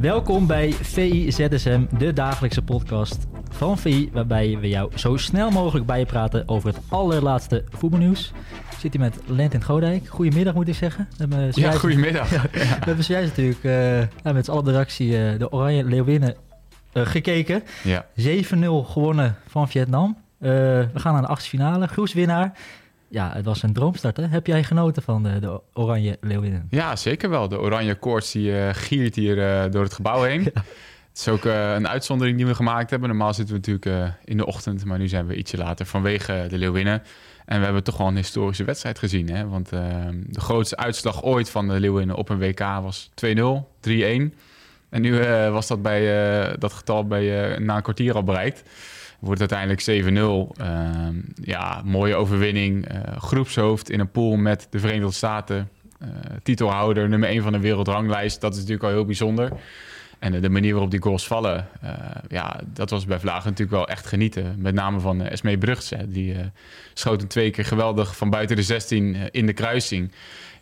Welkom bij VI ZSM, de dagelijkse podcast van VI, waarbij we jou zo snel mogelijk bijpraten over het allerlaatste voetbalnieuws. Ik zit hier met Lentin Godijk. Goedemiddag moet ik zeggen. We Ja, goedemiddag. Ja, We hebben zojuist natuurlijk eh, met z'n allen de reactie eh, de Oranje Leeuwinnen eh, gekeken. Ja. 7-0 gewonnen van Vietnam. We gaan naar de achtste finale. Groepswinnaar. Ja, het was een droomstart. Hè? Heb jij genoten van de, de Oranje Leeuwinnen? ja, zeker wel. De oranje koorts die eh, giert hier eh, door het gebouw heen. Het is ook eh, een uitzondering die we gemaakt hebben. Normaal zitten we natuurlijk in de ochtend, maar nu zijn we ietsje later vanwege de Leeuwinnen. En we hebben toch wel een historische wedstrijd gezien. Hè? Want eh, de grootste uitslag ooit van de Leeuwinnen op een WK was 2-0, 3-1. En nu was dat bij dat getal bij, na een kwartier al bereikt. Wordt uiteindelijk 7-0. Ehm, ja, mooie overwinning. Eh, groepshoofd in een pool met de Verenigde Staten. Eh, titelhouder, nummer 1 van de wereldranglijst. Dat is natuurlijk al heel bijzonder. En de manier waarop die goals vallen, eh, ja, dat was bij Vlagen natuurlijk wel echt genieten. Met name van uh, Esmee. Die eh, schoot twee keer geweldig van buiten de 16 eh, in de kruising.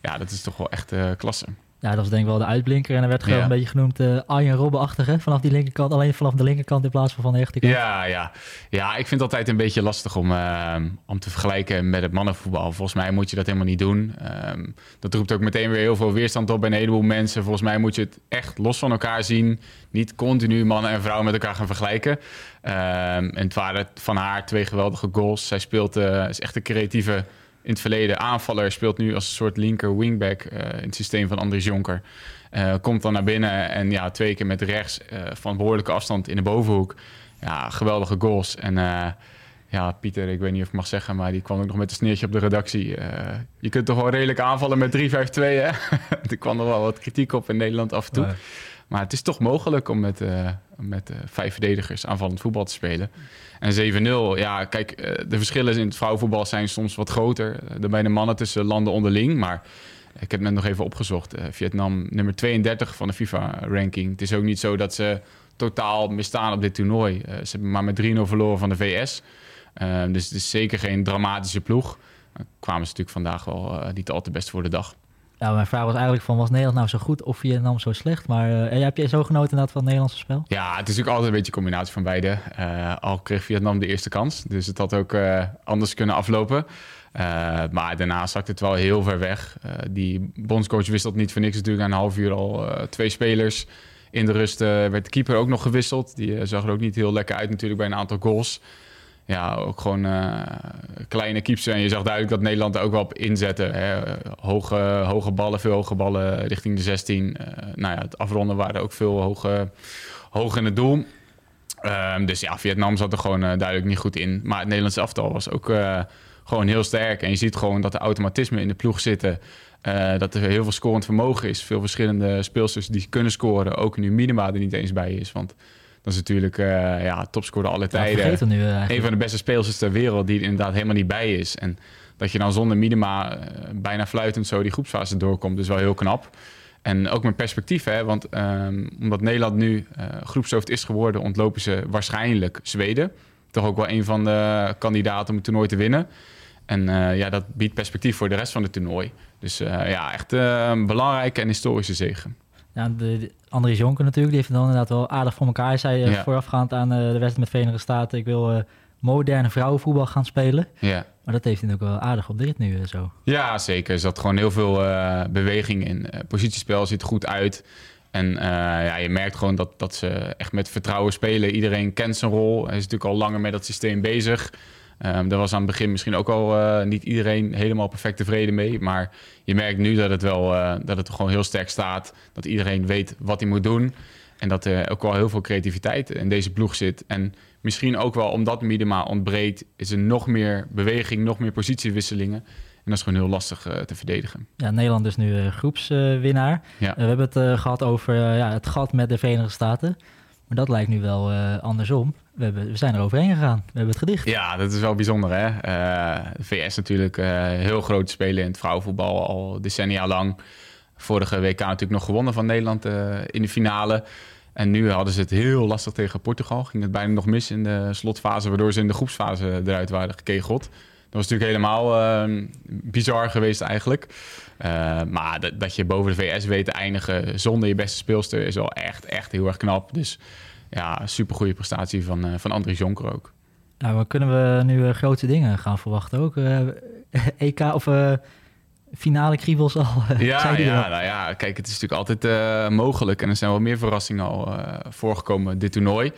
Ja, dat is toch wel echt klasse. Ja, dat was denk ik wel de uitblinker. En er werd gewoon Ja. een beetje genoemd eh Arjen Robben-achtig? Vanaf die linkerkant. Alleen vanaf de linkerkant in plaats van van de rechterkant. Ja, ja. ja, ik vind het altijd een beetje lastig om, eh, om te vergelijken met het mannenvoetbal. Volgens mij moet je dat helemaal niet doen. Ehm, dat roept ook meteen weer heel veel weerstand op bij een heleboel mensen. Volgens mij moet je het echt los van elkaar zien. Niet continu mannen en vrouwen met elkaar gaan vergelijken. Ehm, en het waren van haar twee geweldige goals. Zij speelt, eh, is echt een creatieve in het verleden aanvaller. Speelt nu als een soort linker wingback eh, in het systeem van Andries Jonker. Eh, komt dan naar binnen en ja, twee keer met rechts eh, van behoorlijke afstand in de bovenhoek. Ja, geweldige goals. En ja, Pieter, ik weet niet of ik mag zeggen, maar die kwam ook nog met een sneertje op de redactie. Je kunt toch wel redelijk aanvallen met 3-5-2, hè? er kwam nog wel wat kritiek op in Nederland af en toe. Maar het is toch mogelijk om met, eh, met eh, vijf verdedigers aanvallend voetbal te spelen. En 7-0, ja, kijk, eh, de verschillen in het vrouwenvoetbal zijn soms wat groter dan bij de mannen tussen landen onderling. Maar ik heb net nog even opgezocht. Vietnam nummer 32 van de FIFA-ranking. Het is ook niet zo dat ze totaal misstaan op dit toernooi. Ze hebben maar met 3-0 verloren van de VS. Dus het is zeker geen dramatische ploeg. Kwamen ze natuurlijk vandaag wel niet al te best voor de dag. Ja, mijn vraag was eigenlijk van, was Nederland nou zo goed of Vietnam zo slecht? Maar eh, heb jij zo genoten inderdaad van het Nederlandse spel? Ja, het is natuurlijk altijd een beetje een combinatie van beide. Eh, al kreeg Vietnam de eerste kans, dus het had ook eh, anders kunnen aflopen. Maar daarna zakte het wel heel ver weg. Die bondscoach wisselt niet voor niks natuurlijk aan een half uur al twee spelers. In de rust werd de keeper ook nog gewisseld. Die zag er ook niet heel lekker uit natuurlijk bij een aantal goals. Ja, ook gewoon eh, kleine keeps. En je zag duidelijk dat Nederland er ook wel op inzette. Hè. Hoge, hoge ballen, veel hoge ballen richting de 16. Eh, nou ja, het afronden waren ook veel hoge, hoog in het doel. Ehm, dus ja, Vietnam zat er gewoon eh, duidelijk niet goed in. Maar het Nederlandse aftal was ook gewoon heel sterk. En je ziet gewoon dat de automatismen in de ploeg zitten. Dat er heel veel scorend vermogen is. Veel verschillende speelsters die kunnen scoren. Ook nu Minima er niet eens bij is. Want dat is natuurlijk eh ja, topscorer alle Ja, tijden. hem nu eh. Een van de beste speelsters ter wereld die er inderdaad helemaal niet bij is. En dat je dan zonder minima eh, bijna fluitend zo die groepsfase doorkomt, is wel heel knap. En ook met perspectief, hè, want ehm, omdat Nederland nu groepshoofd is geworden, ontlopen ze waarschijnlijk Zweden. Toch ook wel een van de kandidaten om het toernooi te winnen. En ja, dat biedt perspectief voor de rest van het toernooi. Dus ja, echt een belangrijke en historische zegen. Ja, de, de Andries Jonker natuurlijk, die heeft het dan inderdaad wel aardig voor elkaar. Hij zei Ja. voorafgaand aan eh, de wedstrijd met Verenigde Staten, ik wil eh, moderne vrouwenvoetbal gaan spelen. Ja. Maar dat heeft hij ook wel aardig op de rit nu eh, zo. Ja, zeker. Er zat gewoon heel veel beweging in. Eh, positiespel ziet goed uit. En ja, je merkt gewoon dat, dat ze echt met vertrouwen spelen. Iedereen kent zijn rol. Hij is natuurlijk al langer met dat systeem bezig. Ehm daar was aan het begin misschien ook al eh, niet iedereen helemaal perfect tevreden mee. Maar je merkt nu dat het wel eh, dat het gewoon heel sterk staat. Dat iedereen weet wat hij moet doen. En dat er ook wel heel veel creativiteit in deze ploeg zit. En misschien ook wel omdat Miedema ontbreekt, is er nog meer beweging, nog meer positiewisselingen. dat is gewoon heel lastig te verdedigen. Ja, Nederland is nu groepswinnaar. Ja. we hebben het gehad over ja, het gat met de Verenigde Staten. Maar dat lijkt nu wel andersom. We, hebben, we zijn er overheen gegaan. We hebben het gedicht. Ja, dat is wel bijzonder hè. de VS natuurlijk heel groot spelen in het vrouwenvoetbal al decennia lang. Vorige WK natuurlijk nog gewonnen van Nederland in de finale. En nu hadden ze het heel lastig tegen Portugal. Ging het bijna nog mis in de slotfase, waardoor ze in de groepsfase eruit waren gekegeld. Dat was natuurlijk helemaal bizar geweest eigenlijk. Uh, maar dat, dat, je boven de VS weet te eindigen zonder je beste speelster is wel echt, echt heel erg knap. Dus ja, super goede prestatie van, uh, van André Jonker ook. Nou, maar kunnen we nu grote dingen gaan verwachten ook? EK of finale kriebels al. ja, ja, nou ja, kijk, het is natuurlijk altijd mogelijk. En er zijn wel meer verrassingen al voorgekomen dit toernooi.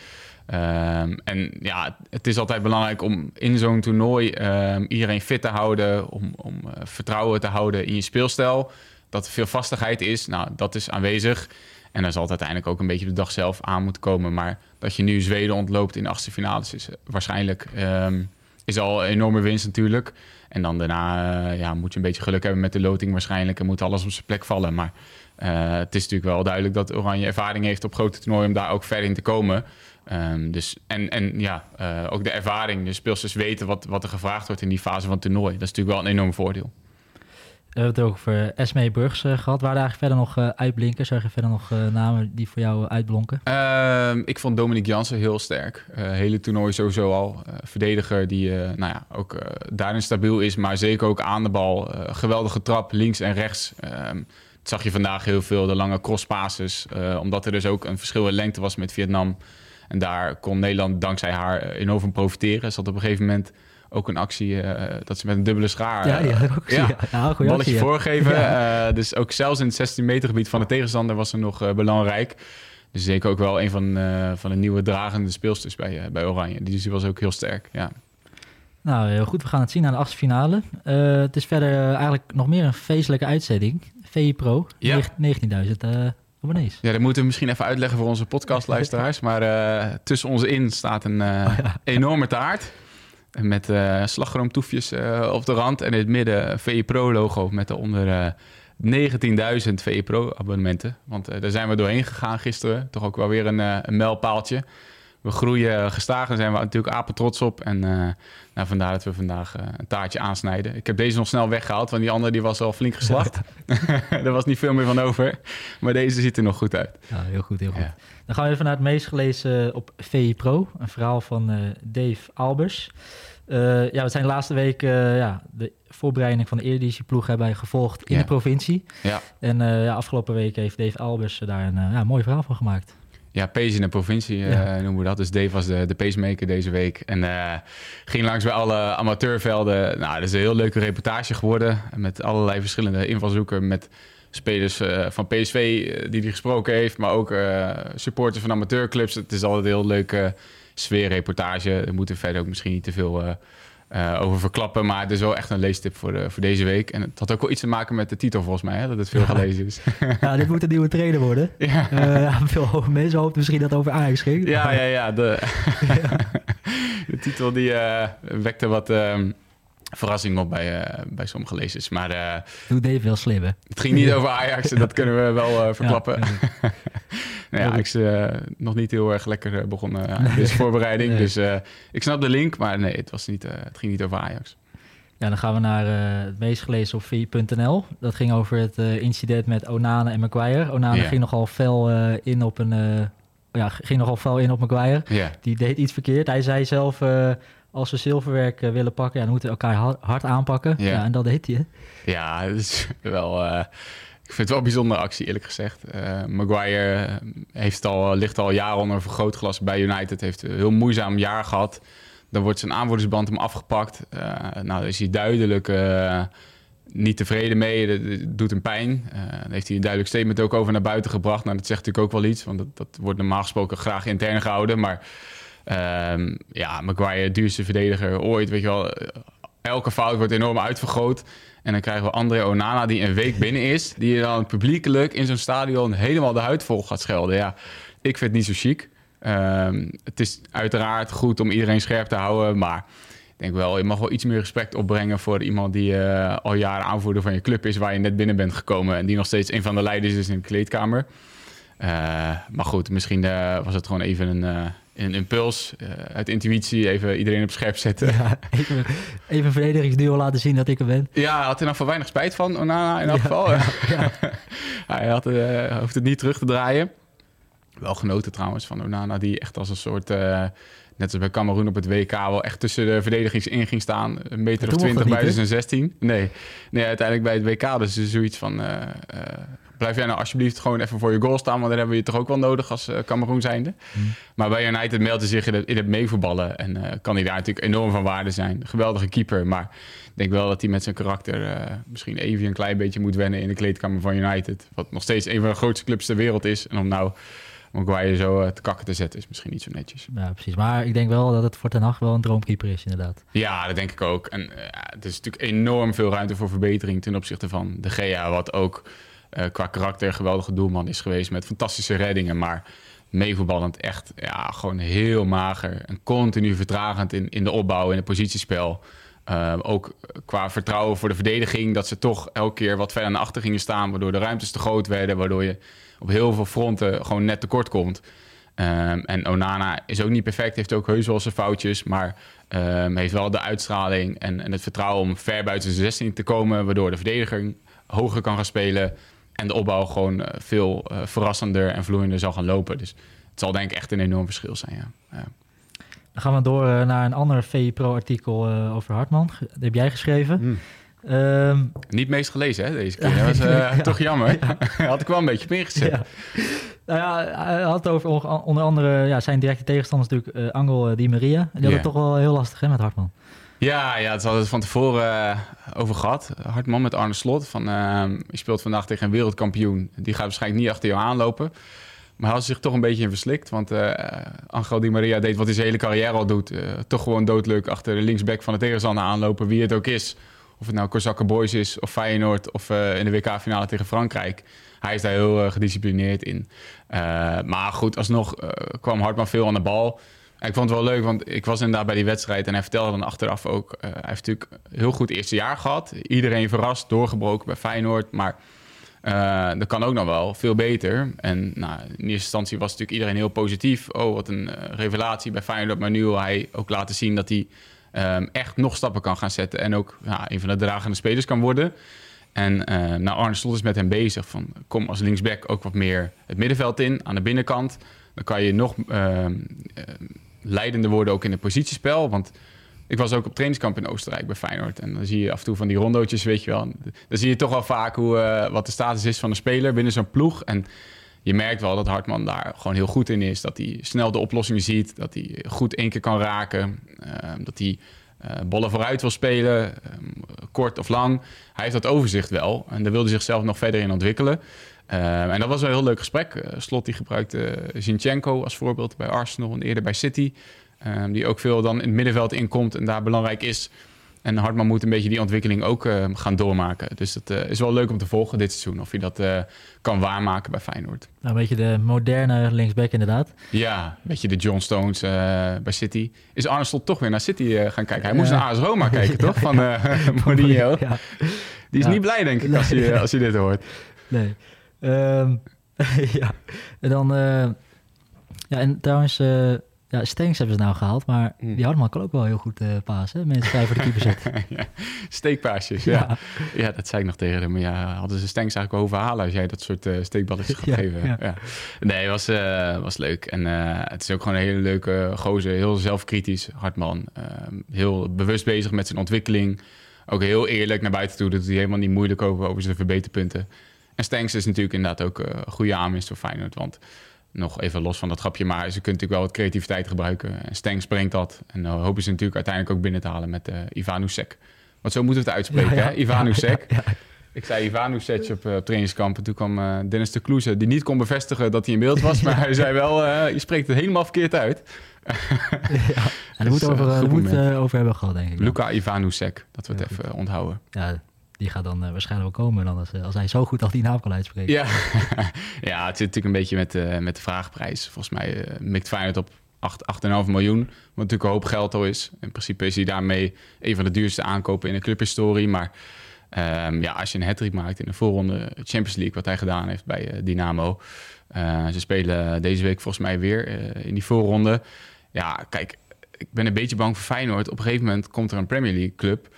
Um, en ja, het is altijd belangrijk om in zo'n toernooi um, iedereen fit te houden, om, om uh, vertrouwen te houden in je speelstijl. Dat er veel vastigheid is, nou, dat is aanwezig. En dan zal het uiteindelijk ook een beetje de dag zelf aan moeten komen. Maar dat je nu Zweden ontloopt in de achtste finales is waarschijnlijk um, is al een enorme winst natuurlijk. En dan daarna uh, ja, moet je een beetje geluk hebben met de loting waarschijnlijk. En moet alles op zijn plek vallen. Maar het is natuurlijk wel duidelijk dat Oranje ervaring heeft op grote toernooien om daar ook verder in te komen. Um, dus, en, en ja, uh, ook de ervaring. De speelsters weten wat, wat er gevraagd wordt in die fase van het toernooi. Dat is natuurlijk wel een enorm voordeel. We hebben het over Esme Burgs uh, gehad. Waar daar eigenlijk verder nog uh, uitblinken? Zag je verder nog uh, namen die voor jou uitblonken? Ehm, ik vond Dominique Jansen heel sterk. hele toernooi sowieso al. verdediger die nou ja, ook daarin stabiel is, maar zeker ook aan de bal. geweldige trap, links en rechts. Ehm, dat zag je vandaag heel veel, de lange crosspasses. omdat er dus ook een verschil in lengte was met Vietnam. En daar kon Nederland dankzij haar enorm van profiteren. Ze had op een gegeven moment ook een actie uh, dat ze met een dubbele schaar ja, die ook ja, ja, een balletje actie, voorgeven. Uh, dus ook zelfs in het 16 meter gebied van de tegenstander was ze nog belangrijk. Dus zeker ook wel een van, van de nieuwe dragende speelsters bij, bij Oranje. Die, dus die was ook heel sterk, ja. Nou, heel goed. We gaan het zien aan de achtste finale. het is verder eigenlijk nog meer een feestelijke uitzending. VI Pro, ja. 19.000 abonnees. Ja, dat moeten we misschien even uitleggen voor onze podcastluisteraars. maar tussen ons in staat een oh, enorme taart. Met uh, slagroomtoefjes op de rand. En in het midden VE Pro logo met daaronder uh, 19.000 VE Pro abonnementen. Want daar zijn we doorheen gegaan gisteren. Toch ook wel weer een, een mijlpaaltje. We groeien gestaag, daar zijn we natuurlijk apen trots op. En nou, vandaar dat we vandaag een taartje aansnijden. Ik heb deze nog snel weggehaald, want die andere die was al flink geslacht. er was niet veel meer van over. Maar deze ziet er nog goed uit. Ja, heel goed, heel goed. Ja. Dan gaan we even naar het meest gelezen op VI Pro. Een verhaal van uh, Dave Albers. Uh, ja, we zijn de laatste week uh, ja, de voorbereiding van de Eredivisie-ploeg hebben wij gevolgd in Ja. de provincie. Ja, En eh, ja, afgelopen week heeft Dave Albers daar een ja, mooi verhaal van gemaakt. Ja pace in de provincie eh, Ja. noemen we dat. Dus Dave was de, de pacemaker deze week. En eh, ging langs bij alle amateurvelden. Nou, dat is een heel leuke reportage geworden. Met allerlei verschillende invalshoeken. Met spelers eh, van PSV die hij gesproken heeft. Maar ook supporters van amateurclubs. Het is altijd een heel leuke sfeerreportage. Daar moeten we verder ook misschien niet te veel eh, over verklappen. Maar het is wel echt een leestip voor, de, voor deze week. En het had ook wel iets te maken met de titel volgens mij. Hè, dat het veel Ja. gelezen is. ja, dit moet een nieuwe trainer worden. ja. Eh, ja, veel mensen hoopten misschien dat het over Ajax ging. Ja, ja, ja. De, de titel die eh, wekte wat ehm, verrassing op bij, eh, bij sommige lezers. Maar eh, Doe Dave wel slim, hè? het ging niet over Ajax en dat kunnen we wel eh, verklappen. Ja, nee, Ajax eh, nog niet heel erg lekker begonnen aan deze voorbereiding. Nee. Dus ik snap de link, maar nee, het, was niet, het ging niet over Ajax. Ja, dan gaan we naar het meest gelezen op vi.nl. Dat ging over het incident met Onana en Maguire. Onana ging nogal fel in op een... ja, ging nogal fel in op Maguire. Die deed iets verkeerd. Hij zei zelf, als we zilverwerk eh, willen pakken, ja, dan moeten we elkaar ha- hard aanpakken. Ja. Ja. en dat deed hij. ja het is wel... eh, ik vind het wel een bijzondere actie, eerlijk gezegd. Eh, Maguire heeft al, ligt al jaren onder een vergrootglas bij United. Heeft een heel moeizaam jaar gehad. Dan wordt zijn aanvoerdersband hem afgepakt. Nou, daar is hij duidelijk niet tevreden mee. Dat, dat doet hem pijn. Daar heeft hij een duidelijk statement ook over naar buiten gebracht. Nou, dat zegt natuurlijk ook wel iets, want dat, dat wordt normaal gesproken graag intern gehouden. Maar ehm, ja, Maguire, duurste verdediger ooit, weet je wel. eh, Elke fout wordt enorm uitvergroot. En dan krijgen we André Onana, die een week binnen is. Die dan publiekelijk in zo'n stadion helemaal de huid vol gaat schelden. Ja, ik vind het niet zo chic. Ehm, het is uiteraard goed om iedereen scherp te houden. Maar denk wel, je mag wel iets meer respect opbrengen voor iemand die al jaren aanvoerder van je club is, waar je net binnen bent gekomen en die nog steeds een van de leiders is in de kleedkamer. maar goed, misschien was het gewoon even een een impuls, uh, uit intuïtie, even iedereen op scherp zetten. Ja, even, even een verdedigingsduo laten zien dat ik er ben. Ja, hij had er nog voor weinig spijt van, Onana in elk geval. Ja, hij had, uh, hoeft het niet terug te draaien. Wel genoten trouwens van Onana, die echt als een soort... Uh, net als bij Cameroen op het WK wel echt tussen de verdedigings in ging staan. Een meter of twintig bij zijn 16. Nee, nee, uiteindelijk bij het WK dus zoiets van blijf jij nou alsjeblieft gewoon even voor je goal staan, want dan hebben we je toch ook wel nodig als uh, Cameroen zijnde. Hmm. Maar bij United meldt hij zich in het, in het meevoetballen en uh, kan hij daar natuurlijk enorm van waarde zijn. Geweldige keeper, maar ik denk wel dat hij met zijn karakter uh, misschien even een klein beetje moet wennen in de kleedkamer van United. Wat nog steeds een van de grootste clubs ter wereld is. En om nou je zo te kakken te zetten is misschien niet zo netjes. Ja, precies. Maar ik denk wel dat het voor Ten Hag wel een droomkeeper is, inderdaad. Ja, dat denk ik ook. En uh, er is natuurlijk enorm veel ruimte voor verbetering ten opzichte van de Gea, wat ook uh, qua karakter geweldige doelman is geweest met fantastische reddingen. Maar meevoetballend echt ja, gewoon heel mager. En continu vertragend in, in de opbouw, in het positiespel. Uh, ook qua vertrouwen voor de verdediging. Dat ze toch elke keer wat verder naar achter gingen staan. Waardoor de ruimtes te groot werden. Waardoor je op heel veel fronten gewoon net tekort komt. Um, en Onana is ook niet perfect. Heeft ook heus wel zijn foutjes. Maar um, heeft wel de uitstraling en, en het vertrouwen om ver buiten zijn 16 te komen. Waardoor de verdediging hoger kan gaan spelen en de opbouw gewoon eh, veel eh, verrassender en vloeiender zal gaan lopen. Dus het zal denk ik echt een enorm verschil zijn. Ja. ja. Dan gaan we door eh, naar een ander VI Pro-artikel over Hartman. Dat heb jij geschreven. Ehm, Niet meest gelezen, hè, deze keer. Dat was toch jammer. had ik wel een beetje op ingezet. Ja. Nou ja, hij had over onder andere ja, zijn directe tegenstanders natuurlijk uh, Angel Di Maria. Die hadden het toch wel heel lastig hè, met Hartman. Ja, ja, het hadden we van tevoren uh, over gehad. Hartman met Arne Slot. Van, uh, je speelt vandaag tegen een wereldkampioen. Die gaat waarschijnlijk niet achter jou aanlopen. Maar hij had zich toch een beetje in verslikt. Want uh, Angel Di Maria deed wat hij zijn hele carrière al doet. toch gewoon doodleuk achter de linksback van de tegenstander aanlopen. Wie het ook is. Of het nou Kozakke Boys is of Feyenoord. Of in de WK-finale tegen Frankrijk. Hij is daar heel gedisciplineerd in. maar goed, alsnog kwam Hartman veel aan de bal ik vond het wel leuk, want ik was inderdaad bij die wedstrijd en hij vertelde dan achteraf ook. Uh, hij heeft natuurlijk heel goed eerste jaar gehad. Iedereen verrast, doorgebroken bij Feyenoord. Maar uh, dat kan ook nog wel, veel beter. En nou, in eerste instantie was natuurlijk iedereen heel positief. Oh, wat een uh, revelatie bij Feyenoord. Maar nu wil hij ook laten zien dat hij um, echt nog stappen kan gaan zetten. En ook een van de dragende spelers kan worden. En nou, Arne Slot is met hem bezig van kom als linksback ook wat meer het middenveld in, aan de binnenkant. Dan kan je nog ehm, leidende worden ook in het positiespel. Want ik was ook op trainingskamp in Oostenrijk bij Feyenoord. En dan zie je af en toe van die rondootjes, weet je wel. Dan zie je toch wel vaak hoe, uh, wat de status is van een speler binnen zo'n ploeg. En je merkt wel dat Hartman daar gewoon heel goed in is. Dat hij snel de oplossingen ziet. Dat hij goed één keer kan raken. Uh, dat hij uh, bollen vooruit wil spelen, um, kort of lang. Hij heeft dat overzicht wel. En daar wilde zichzelf nog verder in ontwikkelen. Uh, en dat was een heel leuk gesprek. Uh, Slot die gebruikte Zinchenko als voorbeeld bij Arsenal en eerder bij City. Uh, die ook veel dan in het middenveld inkomt en daar belangrijk is. En Hartman moet een beetje die ontwikkeling ook ehm, gaan doormaken. Dus dat eh, is wel leuk om te volgen dit seizoen. Of hij dat eh, kan waarmaken bij Feyenoord. Nou, een beetje de moderne linksback inderdaad. Ja, een beetje de John Stones bij City. Is Arne Slot toch weer naar City gaan kijken? Hij moest naar AS Roma kijken, toch? Van Mourinho. Die is niet blij, denk ik, als je, als je dit hoort. Nee. Um, ja, en dan... Uh, ja, en trouwens, uh, ja, Stenks hebben ze nou gehaald, maar mm. die Hartman kan ook wel heel goed uh, pasen. Mensen vijf voor de keeper zetten. ja, steekpaasjes, ja. ja. dat zei ik nog tegen hem. Ja, hadden ze Stenks eigenlijk overhalen als jij dat soort uh, steekballetjes gaat geven. Ja. Nee, was, uh, was leuk. En het is ook gewoon een hele leuke gozer. Heel zelfkritisch, Hartman. Ehm, heel bewust bezig met zijn ontwikkeling. Ook heel eerlijk naar buiten toe. Dat hij helemaal niet moeilijk over, over zijn verbeterpunten. En Stenks is natuurlijk inderdaad ook uh, een goede aanwinst voor Feyenoord. Want nog even los van dat grapje, maar ze kunnen natuurlijk wel wat creativiteit gebruiken. En Stenks brengt dat. En dan hopen ze natuurlijk uiteindelijk ook binnen te halen met uh, Ivanusek. Want zo moeten we het uitspreken, ja, ja. hè? Ivanusek. Ik zei Ivanusek op, uh, trainingskamp. En toen kwam uh, Dennis de Kloeze, die niet kon bevestigen dat hij in beeld was. Maar hij zei wel, je spreekt het helemaal verkeerd uit. ja, daar moeten we over, moet, over hebben gehad, denk ik. Luca Ivanusek, dat we het even onthouden. Ja, die gaat dan uh, waarschijnlijk wel komen dan als, eh, als hij zo goed al die naam kan uitspreken. Ja, ja het zit natuurlijk een beetje met, uh, met de vraagprijs. Volgens mij uh, mikt Feyenoord op 8, 8,5 miljoen. Wat natuurlijk een hoop geld al is. In principe is hij daarmee een van de duurste aankopen in de clubhistorie. Maar ehm, ja, als je een hat maakt in de voorronde Champions League, wat hij gedaan heeft bij Dynamo. Ze spelen deze week volgens mij weer in die voorronde. Ja, kijk, ik ben een beetje bang voor Feyenoord. Op een gegeven moment komt er een Premier League club.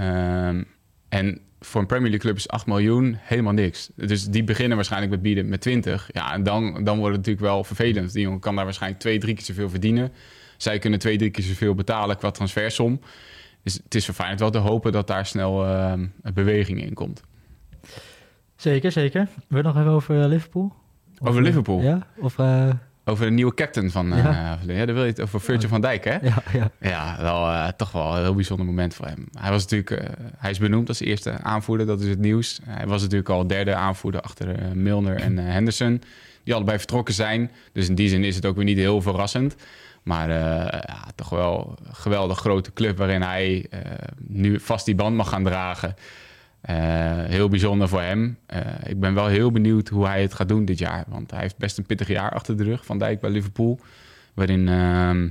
Um, en voor een Premier League club is 8 miljoen helemaal niks. Dus die beginnen waarschijnlijk met bieden met 20. Ja, en dan, dan wordt het natuurlijk wel vervelend. Die jongen kan daar waarschijnlijk twee, drie keer zoveel verdienen. Zij kunnen twee, drie keer zoveel betalen qua transfersom. Dus het is Feyenoord wel te hopen dat daar snel uh, beweging in komt. Zeker, zeker. We nog even over Liverpool? Of over Liverpool? Ja, of... Uh... Over de nieuwe captain van... Ja. Uh, ja, daar wil je het over Virgil van Dijk, hè? Ja, ja. ja wel, uh, toch wel een heel bijzonder moment voor hem. Hij was natuurlijk... Uh, hij is benoemd als eerste aanvoerder, dat is het nieuws. Hij was natuurlijk al derde aanvoerder achter Milner en Henderson. Die allebei vertrokken zijn. Dus in die zin is het ook weer niet heel verrassend. Maar ja, toch wel een geweldig grote club waarin hij nu vast die band mag gaan dragen. Uh, heel bijzonder voor hem. Uh, ik ben wel heel benieuwd hoe hij het gaat doen dit jaar. Want hij heeft best een pittig jaar achter de rug van Dijk bij Liverpool. Waarin uh,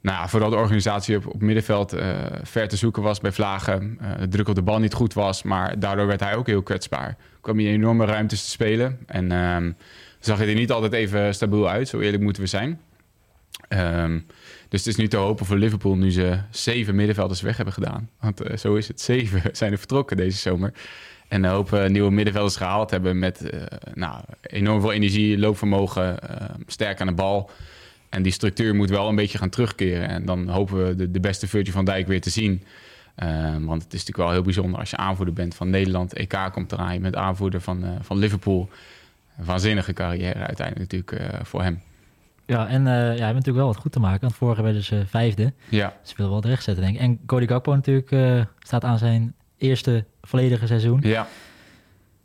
nou vooral de organisatie op, op middenveld uh, ver te zoeken was bij Vlagen. de druk op de bal niet goed was. Maar daardoor werd hij ook heel kwetsbaar. Kwam hij in enorme ruimtes te spelen. En ehm, zag hij er niet altijd even stabiel uit. Zo eerlijk moeten we zijn. Um, dus het is nu te hopen voor Liverpool nu ze zeven middenvelders weg hebben gedaan. Want uh, zo is het. Zeven zijn er vertrokken deze zomer. En een hoop uh, nieuwe middenvelders gehaald hebben met uh, nou, enorm veel energie, loopvermogen, sterk aan de bal. En die structuur moet wel een beetje gaan terugkeren. En dan hopen we de, de beste Virgil van Dijk weer te zien. want het is natuurlijk wel heel bijzonder als je aanvoerder bent van Nederland. EK komt eraan, je bent aanvoerder van, van Liverpool. Een waanzinnige carrière uiteindelijk natuurlijk voor hem. Ja, en uh, ja, hij heeft natuurlijk wel wat goed te maken. Want vorige werden ze vijfde. Ja. Ze willen wel terecht zetten, denk ik. En Cody Gakpo natuurlijk uh, staat aan zijn eerste volledige seizoen. Ja.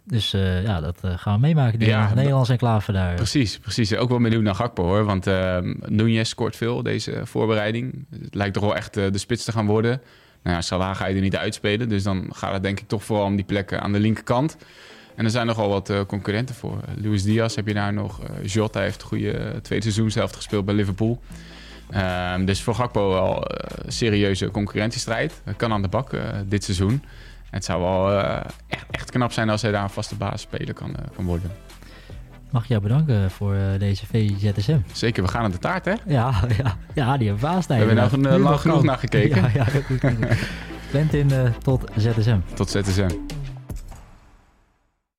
Dus uh, ja, dat gaan we meemaken. Die ja, Nederlands enclave daar. Precies, precies. Ook wel benieuwd naar Gakpo hoor. Want Nunez scoort veel deze voorbereiding. Het lijkt toch wel echt de spits te gaan worden. Nou ja, Salah ga je er niet uitspelen. Dus dan gaat het denk ik toch vooral om die plekken aan de linkerkant. En er zijn nogal wat uh, concurrenten voor. Luis Diaz heb je daar nog. Uh, Jota heeft een goede tweede seizoenshelft gespeeld bij Liverpool. Um, dus voor Gakpo wel serieuze concurrentiestrijd. Hij kan aan de bak dit seizoen. Het zou wel echt, echt knap zijn als hij daar een vaste basisspeler kan, kan worden. Mag ik jou bedanken voor deze VZSM. Zeker, we gaan aan de taart, hè? Ja, ja, ja die hebben we We hebben er nog lang genoeg naar gekeken. Ja, ja goed. Quentin, tot ZSM. Tot ZSM.